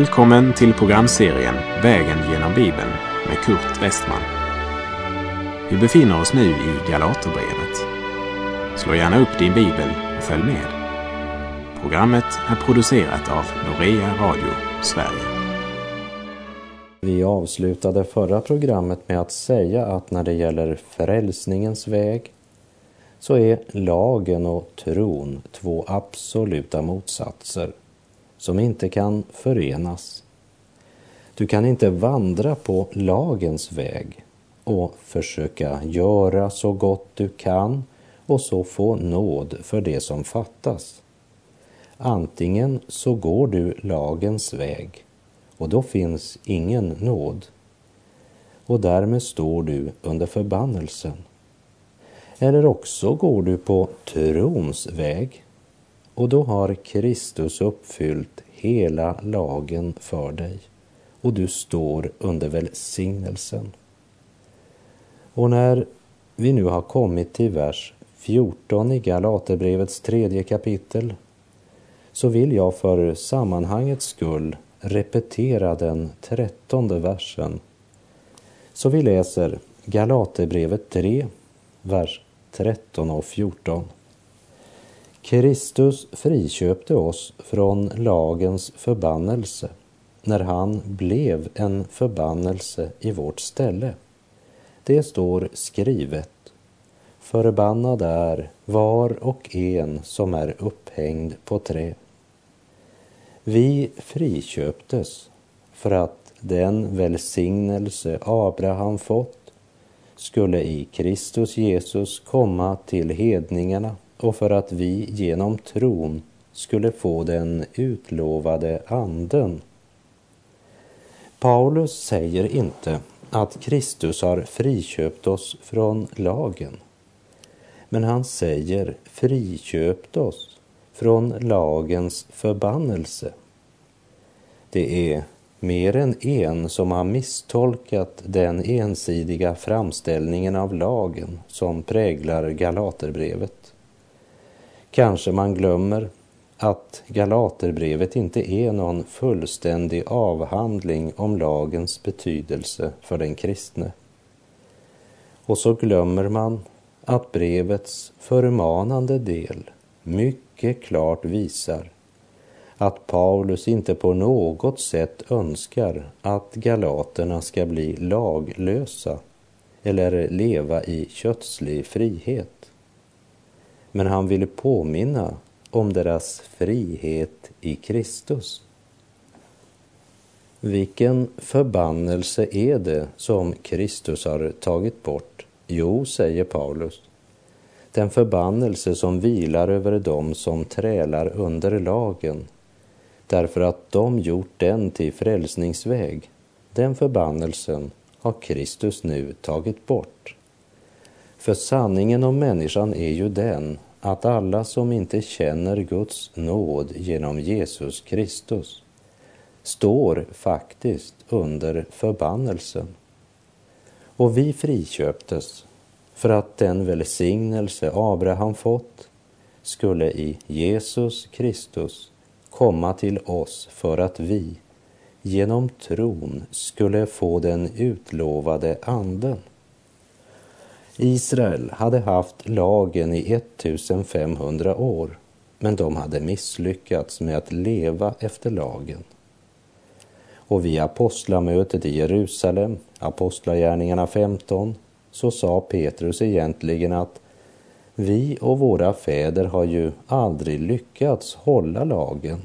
Välkommen till programserien Vägen genom Bibeln med Kurt Westman. Vi befinner oss nu i Galaterbrevet. Slå gärna upp din bibel och följ med. Programmet är producerat av Norea Radio Sverige. Vi avslutade förra programmet med att säga att när det gäller frälsningens väg så är lagen och tron två absoluta motsatser som inte kan förenas. Du kan inte vandra på lagens väg och försöka göra så gott du kan och så få nåd för det som fattas. Antingen så går du lagens väg och då finns ingen nåd och därmed står du under förbannelsen. Eller också går du på trons väg och då har Kristus uppfyllt hela lagen för dig och du står under välsignelsen. Och när vi nu har kommit till vers 14 i Galaterbrevets tredje kapitel så vill jag för sammanhangets skull repetera den trettonde versen. Så vi läser Galaterbrevet 3, vers 13 och 14. Kristus friköpte oss från lagens förbannelse när han blev en förbannelse i vårt ställe. Det står skrivet. Förbannad är var och en som är upphängd på trä. Vi friköptes för att den välsignelse Abraham fått skulle i Kristus Jesus komma till hedningarna och för att vi genom tron skulle få den utlovade anden. Paulus säger inte att Kristus har friköpt oss från lagen. Men han säger friköpt oss från lagens förbannelse. Det är mer än en som har misstolkat den ensidiga framställningen av lagen som präglar Galaterbrevet. Kanske man glömmer att Galaterbrevet inte är någon fullständig avhandling om lagens betydelse för den kristne. Och så glömmer man att brevets förmanande del mycket klart visar att Paulus inte på något sätt önskar att galaterna ska bli laglösa eller leva i kötslig frihet men han ville påminna om deras frihet i Kristus. Vilken förbannelse är det som Kristus har tagit bort? Jo, säger Paulus, den förbannelse som vilar över dem som trälar under lagen, därför att de gjort den till frälsningsväg. Den förbannelsen har Kristus nu tagit bort. För sanningen om människan är ju den att alla som inte känner Guds nåd genom Jesus Kristus står faktiskt under förbannelsen. Och vi friköptes för att den välsignelse Abraham fått skulle i Jesus Kristus komma till oss för att vi genom tron skulle få den utlovade anden. Israel hade haft lagen i 1500 år, men de hade misslyckats med att leva efter lagen. Och vid apostlamötet i Jerusalem, Apostlagärningarna 15, så sa Petrus egentligen att vi och våra fäder har ju aldrig lyckats hålla lagen.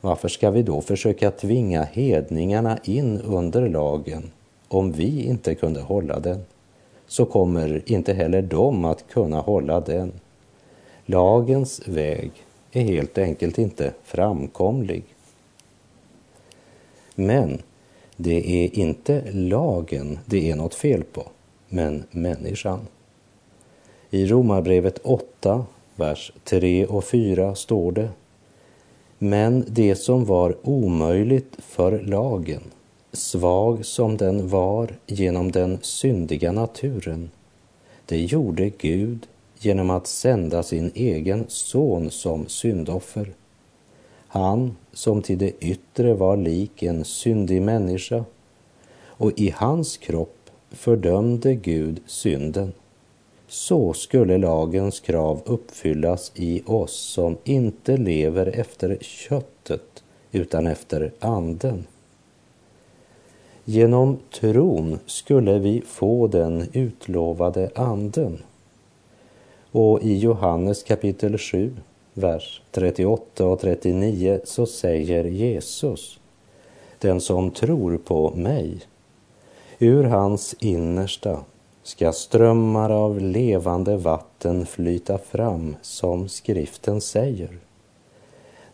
Varför ska vi då försöka tvinga hedningarna in under lagen om vi inte kunde hålla den? Så kommer inte heller de att kunna hålla den. Lagens väg är helt enkelt inte framkomlig. Men det är inte lagen det är något fel på, men människan. I Romarbrevet 8, vers 3 och 4 står det Men det som var omöjligt för lagen svag som den var genom den syndiga naturen, det gjorde Gud genom att sända sin egen son som syndoffer. han som till det yttre var lik en syndig människa och i hans kropp fördömde Gud synden. Så skulle lagens krav uppfyllas i oss som inte lever efter köttet utan efter anden. Genom tron skulle vi få den utlovade anden. Och i Johannes kapitel 7, vers 38 och 39 så säger Jesus, den som tror på mig, ur hans innersta ska strömmar av levande vatten flyta fram, som skriften säger.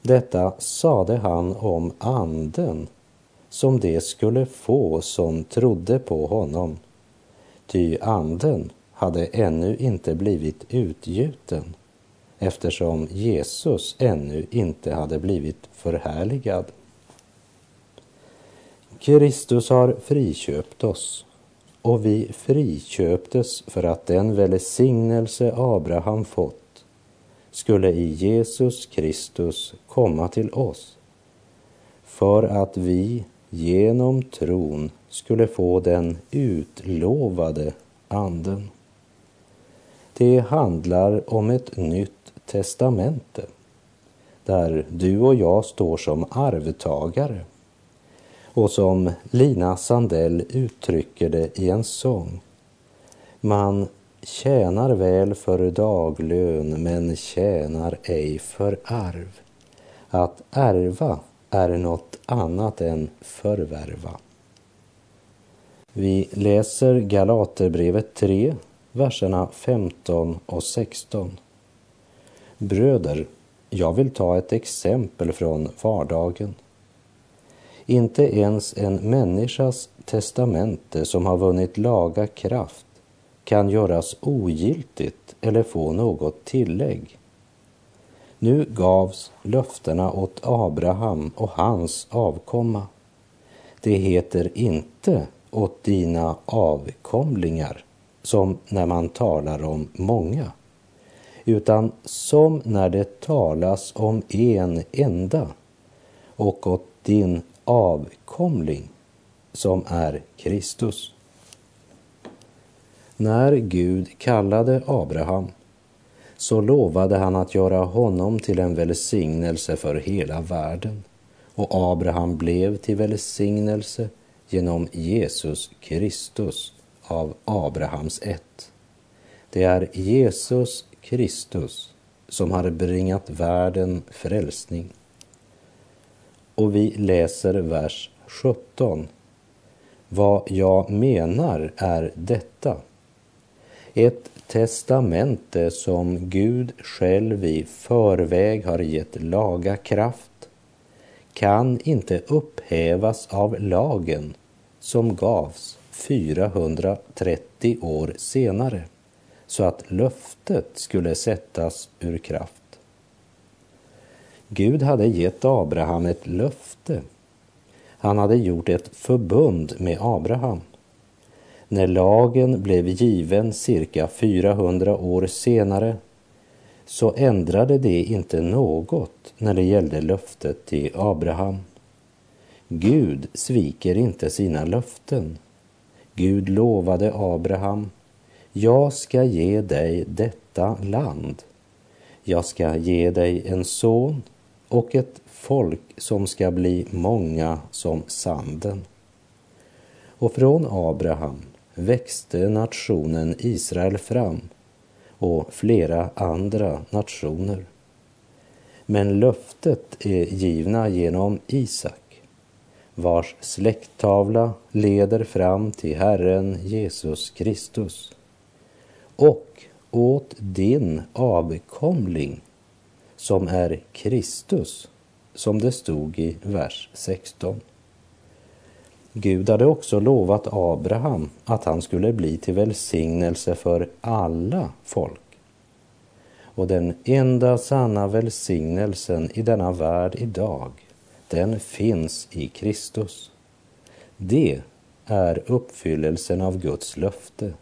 Detta sade han om anden som de skulle få som trodde på honom. Ty anden hade ännu inte blivit utgjuten eftersom Jesus ännu inte hade blivit förhärligad. Kristus har friköpt oss och vi friköptes för att den välsignelse Abraham fått skulle i Jesus Kristus komma till oss för att vi genom tron skulle få den utlovade anden. Det handlar om ett nytt testamente där du och jag står som arvtagare och som Lina Sandell uttrycker det i en sång. Man tjänar väl för daglön men tjänar ej för arv. Att ärva är något annat än förvärva. Vi läser Galaterbrevet 3, verserna 15 och 16. Bröder, jag vill ta ett exempel från vardagen. Inte ens en människas testamente som har vunnit laga kraft kan göras ogiltigt eller få något tillägg. Nu gavs löftena åt Abraham och hans avkomma. Det heter inte åt dina avkomlingar, som när man talar om många, utan som när det talas om en enda och åt din avkomling som är Kristus. När Gud kallade Abraham så lovade han att göra honom till en välsignelse för hela världen. Och Abraham blev till välsignelse genom Jesus Kristus av Abrahams ett. Det är Jesus Kristus som har bringat världen frälsning. Och vi läser vers 17. Vad jag menar är detta. Ett testamente som Gud själv i förväg har gett laga kraft kan inte upphävas av lagen som gavs 430 år senare så att löftet skulle sättas ur kraft. Gud hade gett Abraham ett löfte. Han hade gjort ett förbund med Abraham. När lagen blev given cirka 400 år senare så ändrade det inte något när det gällde löftet till Abraham. Gud sviker inte sina löften. Gud lovade Abraham, jag ska ge dig detta land. Jag ska ge dig en son och ett folk som ska bli många som sanden. Och från Abraham växte nationen Israel fram och flera andra nationer. Men löftet är givna genom Isak, vars släkttavla leder fram till Herren Jesus Kristus. Och åt din avkomling, som är Kristus, som det stod i vers 16. Gud hade också lovat Abraham att han skulle bli till välsignelse för alla folk. Och den enda sanna välsignelsen i denna värld idag, den finns i Kristus. Det är uppfyllelsen av Guds löfte,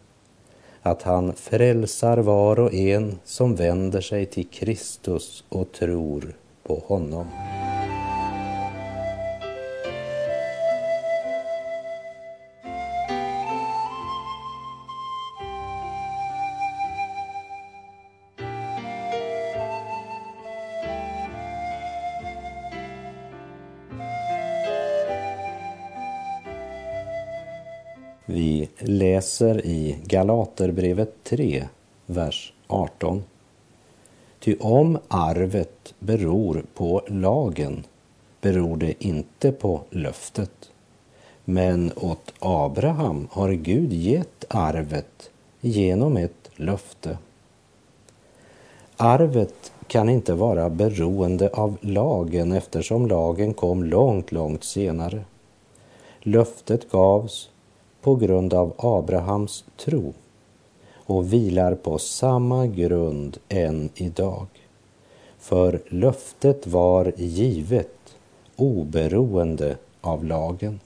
att han frälsar var och en som vänder sig till Kristus och tror på honom. Läser i Galaterbrevet 3, vers 18. Ty om arvet beror på lagen beror det inte på löftet. Men åt Abraham har Gud gett arvet genom ett löfte. Arvet kan inte vara beroende av lagen eftersom lagen kom långt, långt senare. Löftet gavs på grund av Abrahams tro och vilar på samma grund än idag. För löftet var givet oberoende av lagen.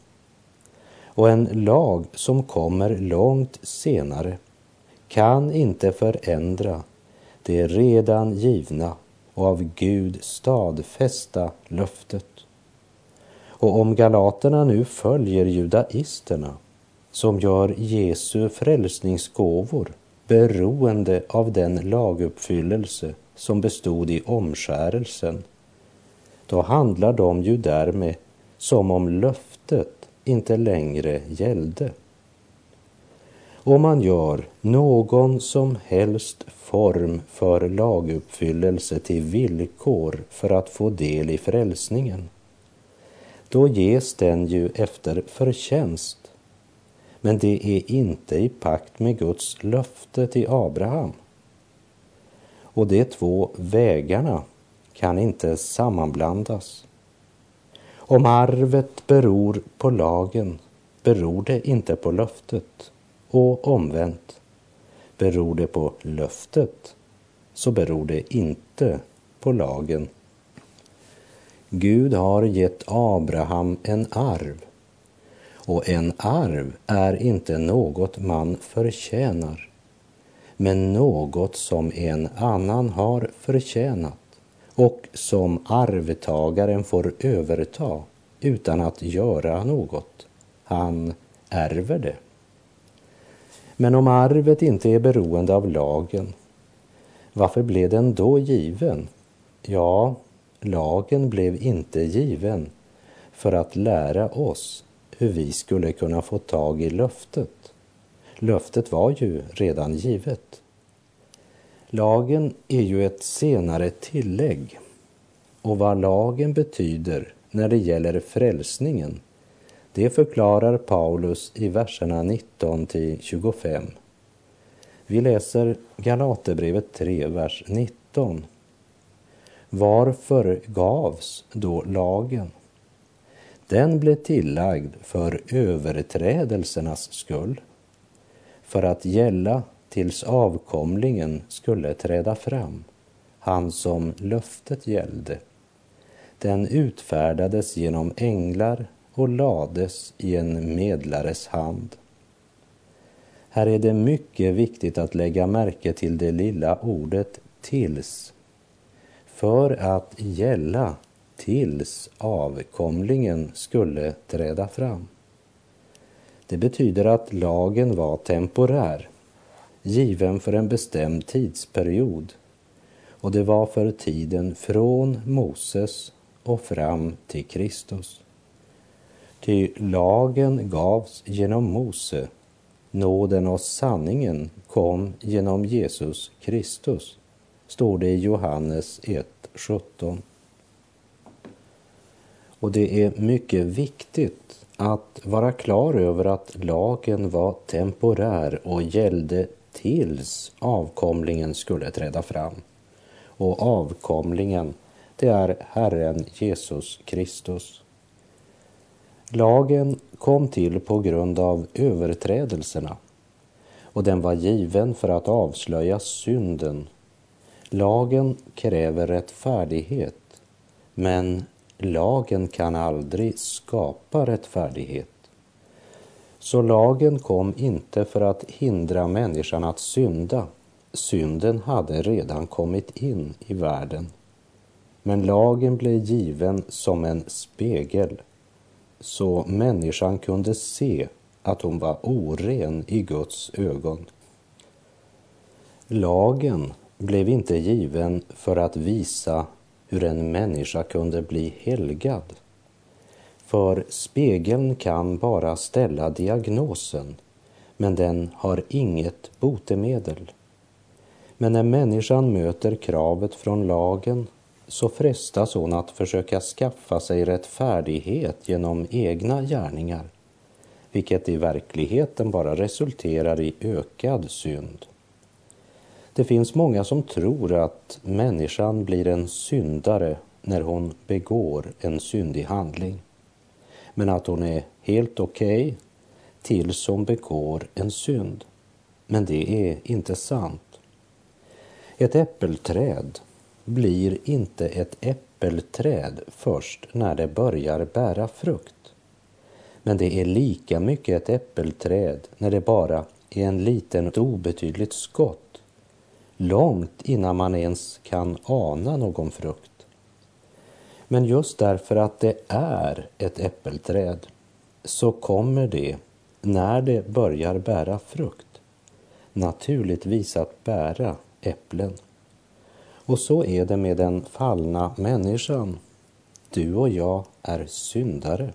Och en lag som kommer långt senare kan inte förändra det redan givna och av Gud stadfästa löftet. Och om galaterna nu följer judaisterna som gör Jesu frälsningsgåvor beroende av den laguppfyllelse som bestod i omskärelsen, då handlar de ju därmed som om löftet inte längre gällde. Om man gör någon som helst form för laguppfyllelse till villkor för att få del i frälsningen, då ges den ju efter förtjänst. Men det är inte i pakt med Guds löfte till Abraham. Och de två vägarna kan inte sammanblandas. Om arvet beror på lagen beror det inte på löftet och omvänt. Beror det på löftet så beror det inte på lagen. Gud har gett Abraham en arv och en arv är inte något man förtjänar men något som en annan har förtjänat och som arvtagaren får överta utan att göra något. Han ärver det. Men om arvet inte är beroende av lagen, varför blev den då given? Ja, lagen blev inte given för att lära oss hur vi skulle kunna få tag i löftet. Löftet var ju redan givet. Lagen är ju ett senare tillägg och vad lagen betyder när det gäller frälsningen det förklarar Paulus i verserna 19 till 25. Vi läser Galaterbrevet 3, vers 19. Varför gavs då lagen? Den blev tillagd för överträdelsernas skull, för att gälla tills avkomlingen skulle träda fram, han som löftet gällde. Den utfärdades genom änglar och lades i en medlares hand. Här är det mycket viktigt att lägga märke till det lilla ordet tills. För att gälla tills avkomlingen skulle träda fram. Det betyder att lagen var temporär, given för en bestämd tidsperiod och det var för tiden från Moses och fram till Kristus. Ty lagen gavs genom Mose, nåden och sanningen kom genom Jesus Kristus, står det i Johannes 1.17. Och det är mycket viktigt att vara klar över att lagen var temporär och gällde tills avkomlingen skulle träda fram. Och avkomlingen, det är Herren Jesus Kristus. Lagen kom till på grund av överträdelserna och den var given för att avslöja synden. Lagen kräver rättfärdighet, men lagen kan aldrig skapa rättfärdighet. Så lagen kom inte för att hindra människan att synda. Synden hade redan kommit in i världen. Men lagen blev given som en spegel så människan kunde se att hon var oren i Guds ögon. Lagen blev inte given för att visa hur en människa kunde bli helgad. För spegeln kan bara ställa diagnosen men den har inget botemedel. Men när människan möter kravet från lagen så frestas hon att försöka skaffa sig rättfärdighet genom egna gärningar, vilket i verkligheten bara resulterar i ökad synd. Det finns många som tror att människan blir en syndare när hon begår en syndig handling, men att hon är helt okej okay tills hon begår en synd. Men det är inte sant. Ett äppelträd blir inte ett äppelträd först när det börjar bära frukt. Men det är lika mycket ett äppelträd när det bara är en liten obetydligt skott, långt innan man ens kan ana någon frukt. Men just därför att det är ett äppelträd så kommer det, när det börjar bära frukt, naturligtvis att bära äpplen. Och så är det med den fallna människan. Du och jag är syndare.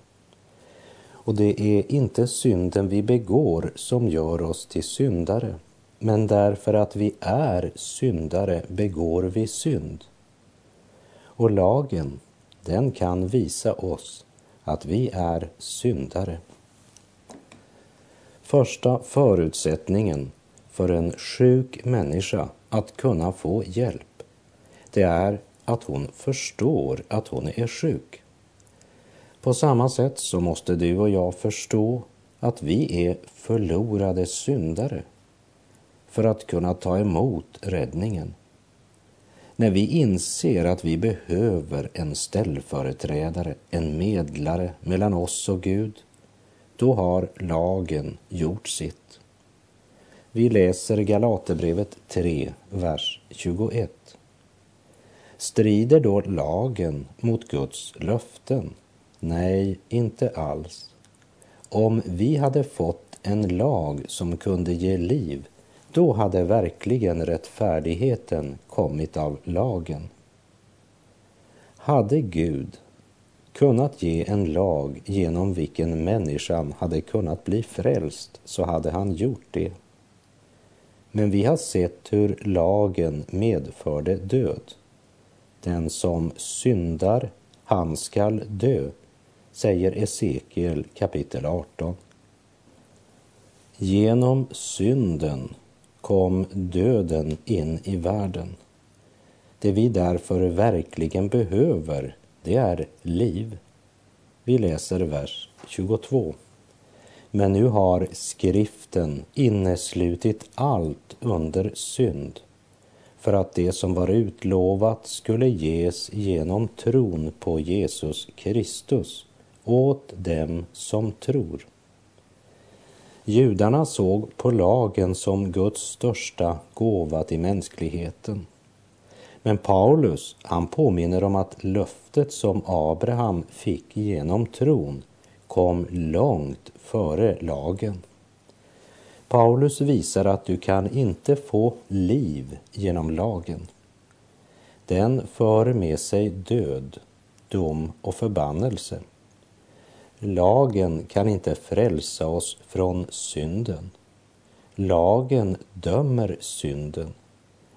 Och det är inte synden vi begår som gör oss till syndare. Men därför att vi är syndare begår vi synd. Och lagen, den kan visa oss att vi är syndare. Första förutsättningen för en sjuk människa att kunna få hjälp, det är att hon förstår att hon är sjuk. På samma sätt så måste du och jag förstå att vi är förlorade syndare för att kunna ta emot räddningen. När vi inser att vi behöver en ställföreträdare, en medlare mellan oss och Gud, då har lagen gjort sitt. Vi läser Galaterbrevet 3, vers 21. Strider då lagen mot Guds löften? Nej, inte alls. Om vi hade fått en lag som kunde ge liv, då hade verkligen rättfärdigheten kommit av lagen. Hade Gud kunnat ge en lag genom vilken människan hade kunnat bli frälst så hade han gjort det. Men vi har sett hur lagen medförde död. Den som syndar, han skall dö, säger Esekiel kapitel 18. Genom synden kom döden in i världen. Det vi därför verkligen behöver, det är liv. Vi läser vers 22. Men nu har skriften inneslutit allt under synd för att det som var utlovat skulle ges genom tron på Jesus Kristus åt dem som tror. Judarna såg på lagen som Guds största gåva till mänskligheten. Men Paulus, han påminner om att löftet som Abraham fick genom tron kom långt före lagen. Paulus visar att du kan inte få liv genom lagen. Den för med sig död, dom och förbannelse. Lagen kan inte frälsa oss från synden. Lagen dömer synden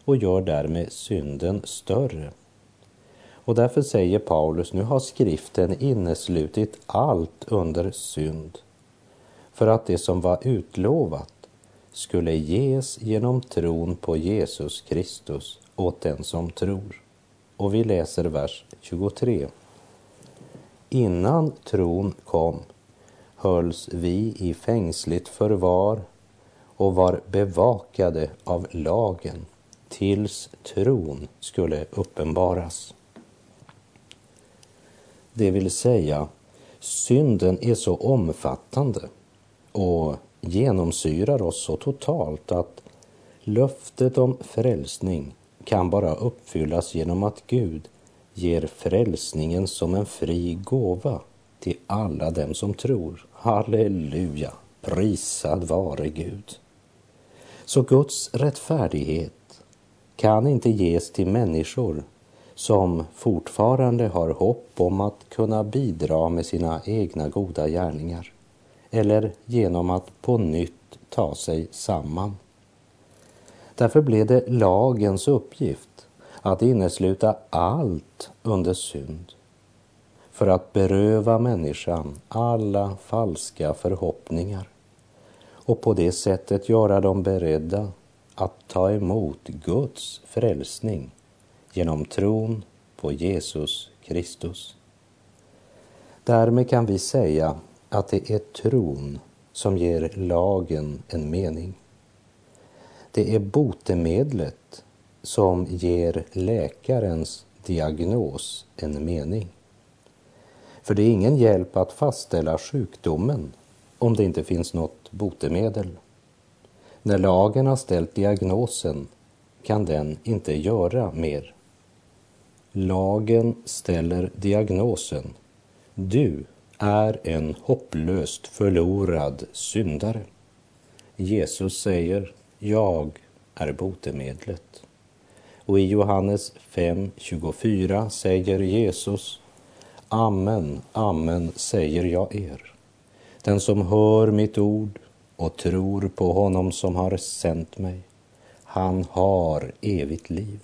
och gör därmed synden större. Och därför säger Paulus, nu har skriften inneslutit allt under synd för att det som var utlovat skulle ges genom tron på Jesus Kristus åt den som tror. Och vi läser vers 23. Innan tron kom hölls vi i fängsligt förvar och var bevakade av lagen tills tron skulle uppenbaras. Det vill säga, synden är så omfattande och genomsyrar oss så totalt att löftet om frälsning kan bara uppfyllas genom att Gud ger frälsningen som en fri gåva till alla dem som tror. Halleluja, prisad vare Gud. Så Guds rättfärdighet kan inte ges till människor som fortfarande har hopp om att kunna bidra med sina egna goda gärningar eller genom att på nytt ta sig samman. Därför blev det lagens uppgift att innesluta allt under synd för att beröva människan alla falska förhoppningar och på det sättet göra dem beredda att ta emot Guds frälsning genom tron på Jesus Kristus. Därmed kan vi säga att det är tron som ger lagen en mening. Det är botemedlet som ger läkarens diagnos en mening. För det är ingen hjälp att fastställa sjukdomen om det inte finns något botemedel. När lagen har ställt diagnosen kan den inte göra mer. Lagen ställer diagnosen. Du är en hopplöst förlorad syndare. Jesus säger, jag är botemedlet. Och i Johannes 5.24 säger Jesus, Amen, amen säger jag er. Den som hör mitt ord och tror på honom som har sänt mig, han har evigt liv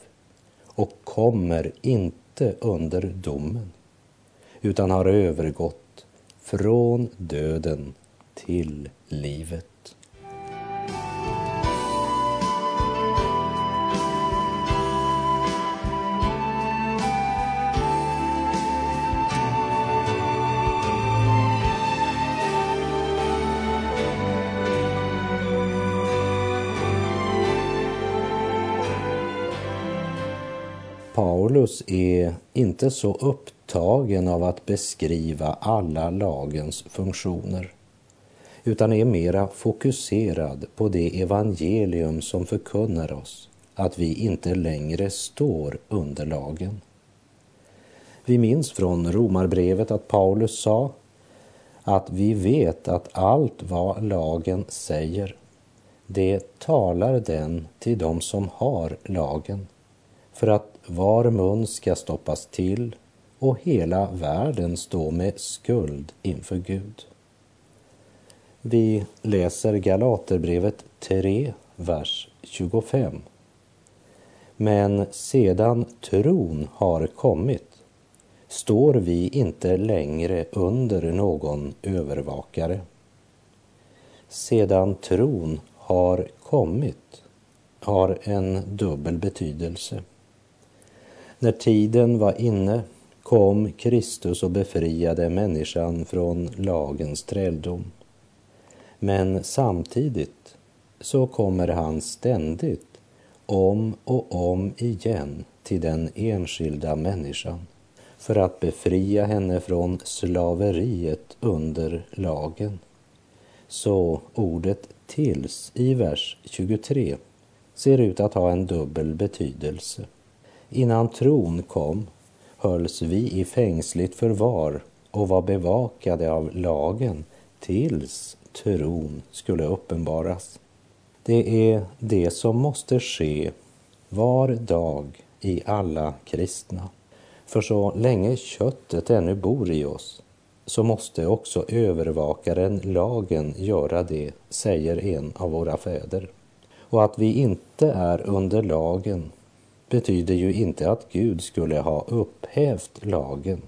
och kommer inte under domen, utan har övergått från döden till livet. Paulus är inte så upptagen av att beskriva alla lagens funktioner utan är mera fokuserad på det evangelium som förkunnar oss att vi inte längre står under lagen. Vi minns från Romarbrevet att Paulus sa att vi vet att allt vad lagen säger, det talar den till dem som har lagen för att var mun ska stoppas till och hela världen stå med skuld inför Gud. Vi läser Galaterbrevet 3, vers 25. Men sedan tron har kommit står vi inte längre under någon övervakare. Sedan tron har kommit har en dubbel betydelse. När tiden var inne kom Kristus och befriade människan från lagens träldom. Men samtidigt så kommer han ständigt om och om igen till den enskilda människan för att befria henne från slaveriet under lagen. Så ordet tills i vers 23 ser ut att ha en dubbel betydelse. Innan tron kom hölls vi i fängsligt förvar och var bevakade av lagen tills tron skulle uppenbaras. Det är det som måste ske var dag i alla kristna. För så länge köttet ännu bor i oss så måste också övervakaren lagen göra det, säger en av våra fäder. Och att vi inte är under lagen betyder ju inte att Gud skulle ha upphävt lagen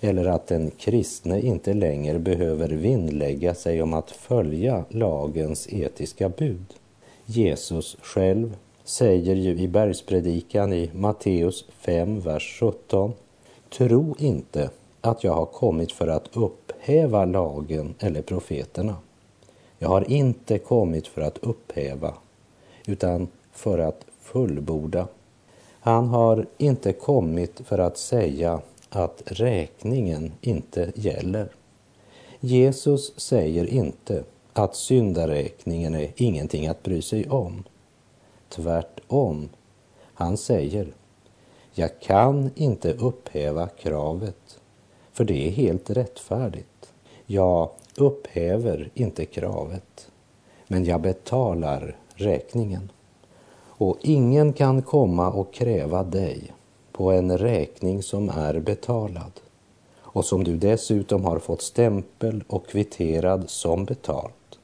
eller att den kristne inte längre behöver vinnlägga sig om att följa lagens etiska bud. Jesus själv säger ju i bergspredikan i Matteus 5, vers 17. Tro inte att jag har kommit för att upphäva lagen eller profeterna. Jag har inte kommit för att upphäva, utan för att fullborda. Han har inte kommit för att säga att räkningen inte gäller. Jesus säger inte att syndaräkningen är ingenting att bry sig om. Tvärtom, han säger, jag kan inte upphäva kravet, för det är helt rättfärdigt. Jag upphäver inte kravet, men jag betalar räkningen. Och ingen kan komma och kräva dig på en räkning som är betalad och som du dessutom har fått stämpel och kvitterad som betalt.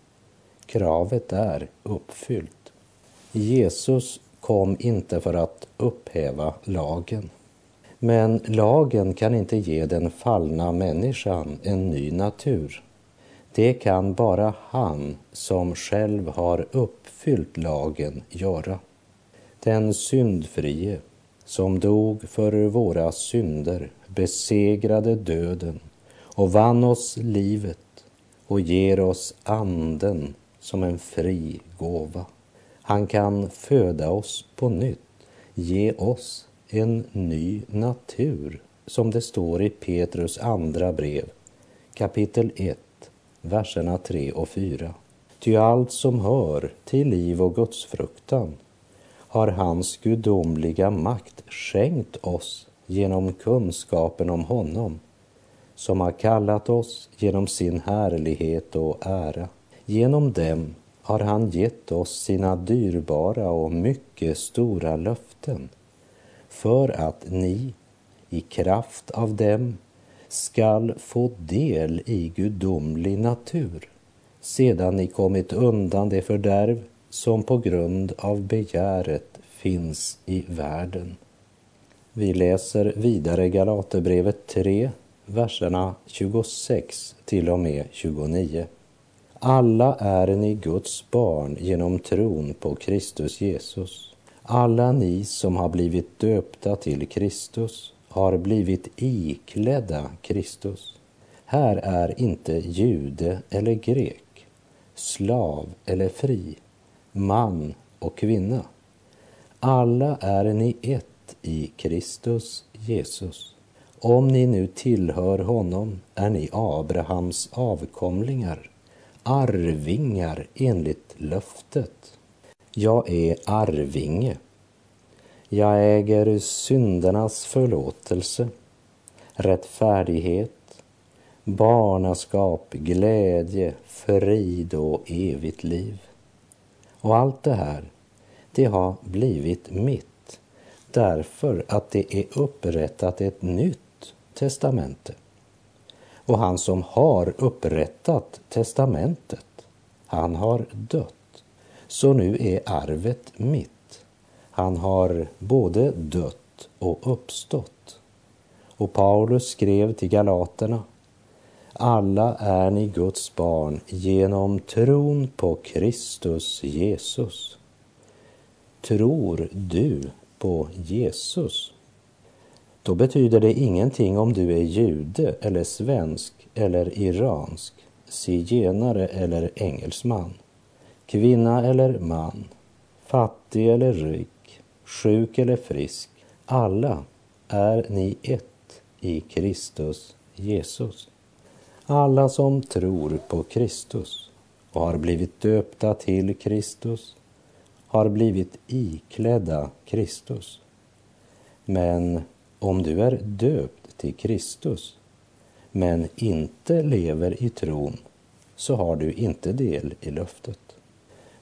Kravet är uppfyllt. Jesus kom inte för att upphäva lagen. Men lagen kan inte ge den fallna människan en ny natur. Det kan bara han som själv har uppfyllt lagen göra. Den syndfrie som dog för våra synder, besegrade döden och vann oss livet och ger oss anden som en fri gåva. Han kan föda oss på nytt, ge oss en ny natur, som det står i Petrus andra brev, kapitel 1, verserna 3 och 4. Ty allt som hör till liv och gudsfruktan har hans gudomliga makt skänkt oss genom kunskapen om honom som har kallat oss genom sin härlighet och ära. Genom dem har han gett oss sina dyrbara och mycket stora löften för att ni i kraft av dem skall få del i gudomlig natur sedan ni kommit undan det fördärv som på grund av begäret finns i världen. Vi läser vidare Galaterbrevet 3, verserna 26 till och med 29. Alla är ni Guds barn genom tron på Kristus Jesus. Alla ni som har blivit döpta till Kristus har blivit iklädda Kristus. Här är inte jude eller grek, slav eller fri, man och kvinna. Alla är ni ett i Kristus Jesus. Om ni nu tillhör honom är ni Abrahams avkomlingar, arvingar enligt löftet. Jag är arvinge. Jag äger syndernas förlåtelse, rättfärdighet, barnaskap, glädje, frid och evigt liv. Och allt det här, det har blivit mitt därför att det är upprättat ett nytt testamente. Och han som har upprättat testamentet, han har dött. Så nu är arvet mitt. Han har både dött och uppstått. Och Paulus skrev till galaterna alla är ni Guds barn genom tron på Kristus Jesus. Tror du på Jesus? Då betyder det ingenting om du är jude eller svensk eller iransk, zigenare eller engelsman, kvinna eller man, fattig eller rik, sjuk eller frisk. Alla är ni ett i Kristus Jesus. Alla som tror på Kristus och har blivit döpta till Kristus har blivit iklädda Kristus. Men om du är döpt till Kristus men inte lever i tron så har du inte del i löftet.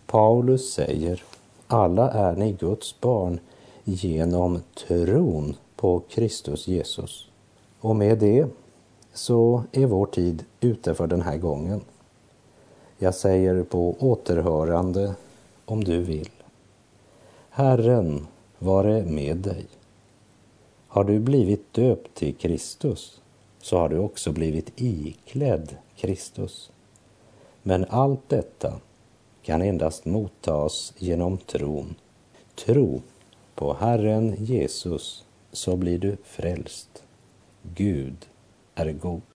Paulus säger alla är ni Guds barn genom tron på Kristus Jesus. Och med det så är vår tid ute för den här gången. Jag säger på återhörande om du vill. Herren vare med dig. Har du blivit döpt till Kristus så har du också blivit iklädd Kristus. Men allt detta kan endast mottas genom tron. Tro på Herren Jesus så blir du frälst. Gud är god.